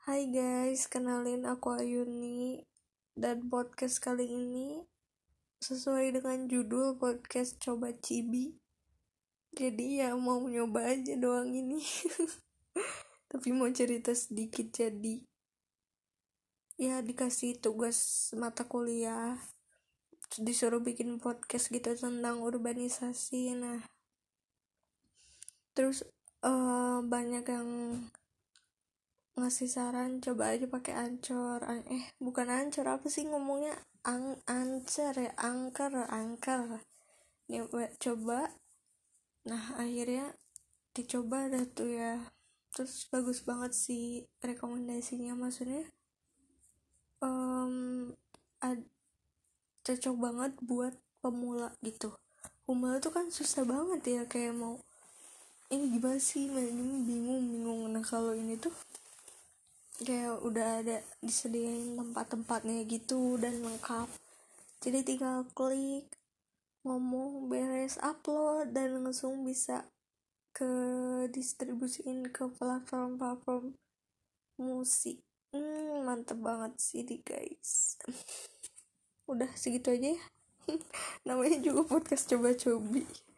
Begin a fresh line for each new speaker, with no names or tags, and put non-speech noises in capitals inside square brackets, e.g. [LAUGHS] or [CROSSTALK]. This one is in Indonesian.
Hai guys, kenalin aku Ayuni Dan podcast kali ini Sesuai dengan judul podcast Coba Cibi. Jadi ya mau nyoba aja doang ini. [LAUGHS] Tapi mau cerita sedikit jadi Ya dikasih tugas mata kuliah Disuruh bikin podcast gitu tentang urbanisasi. Nah Terus uh, banyak yang ngasih saran coba aja pakai ancor. Eh bukan ancor apa sih ngomongnya? Ang ancer ya angker angker. Nih coba. Nah akhirnya dicoba dah tuh ya. Terus bagus banget sih rekomendasinya maksudnya um, cocok banget buat pemula gitu. Pemula tuh kan susah banget ya kayak mau ini gimana sih? Ini bingung bingung. Nah kalau ini tuh kayak udah ada disediain tempat-tempatnya gitu dan lengkap. Jadi tinggal klik ngomong beres upload dan langsung bisa ke distribusiin ke platform-platform musik. Hmm, mantep banget sih di guys. [LAUGHS] Udah segitu aja ya. [LAUGHS] Namanya juga podcast coba-cobi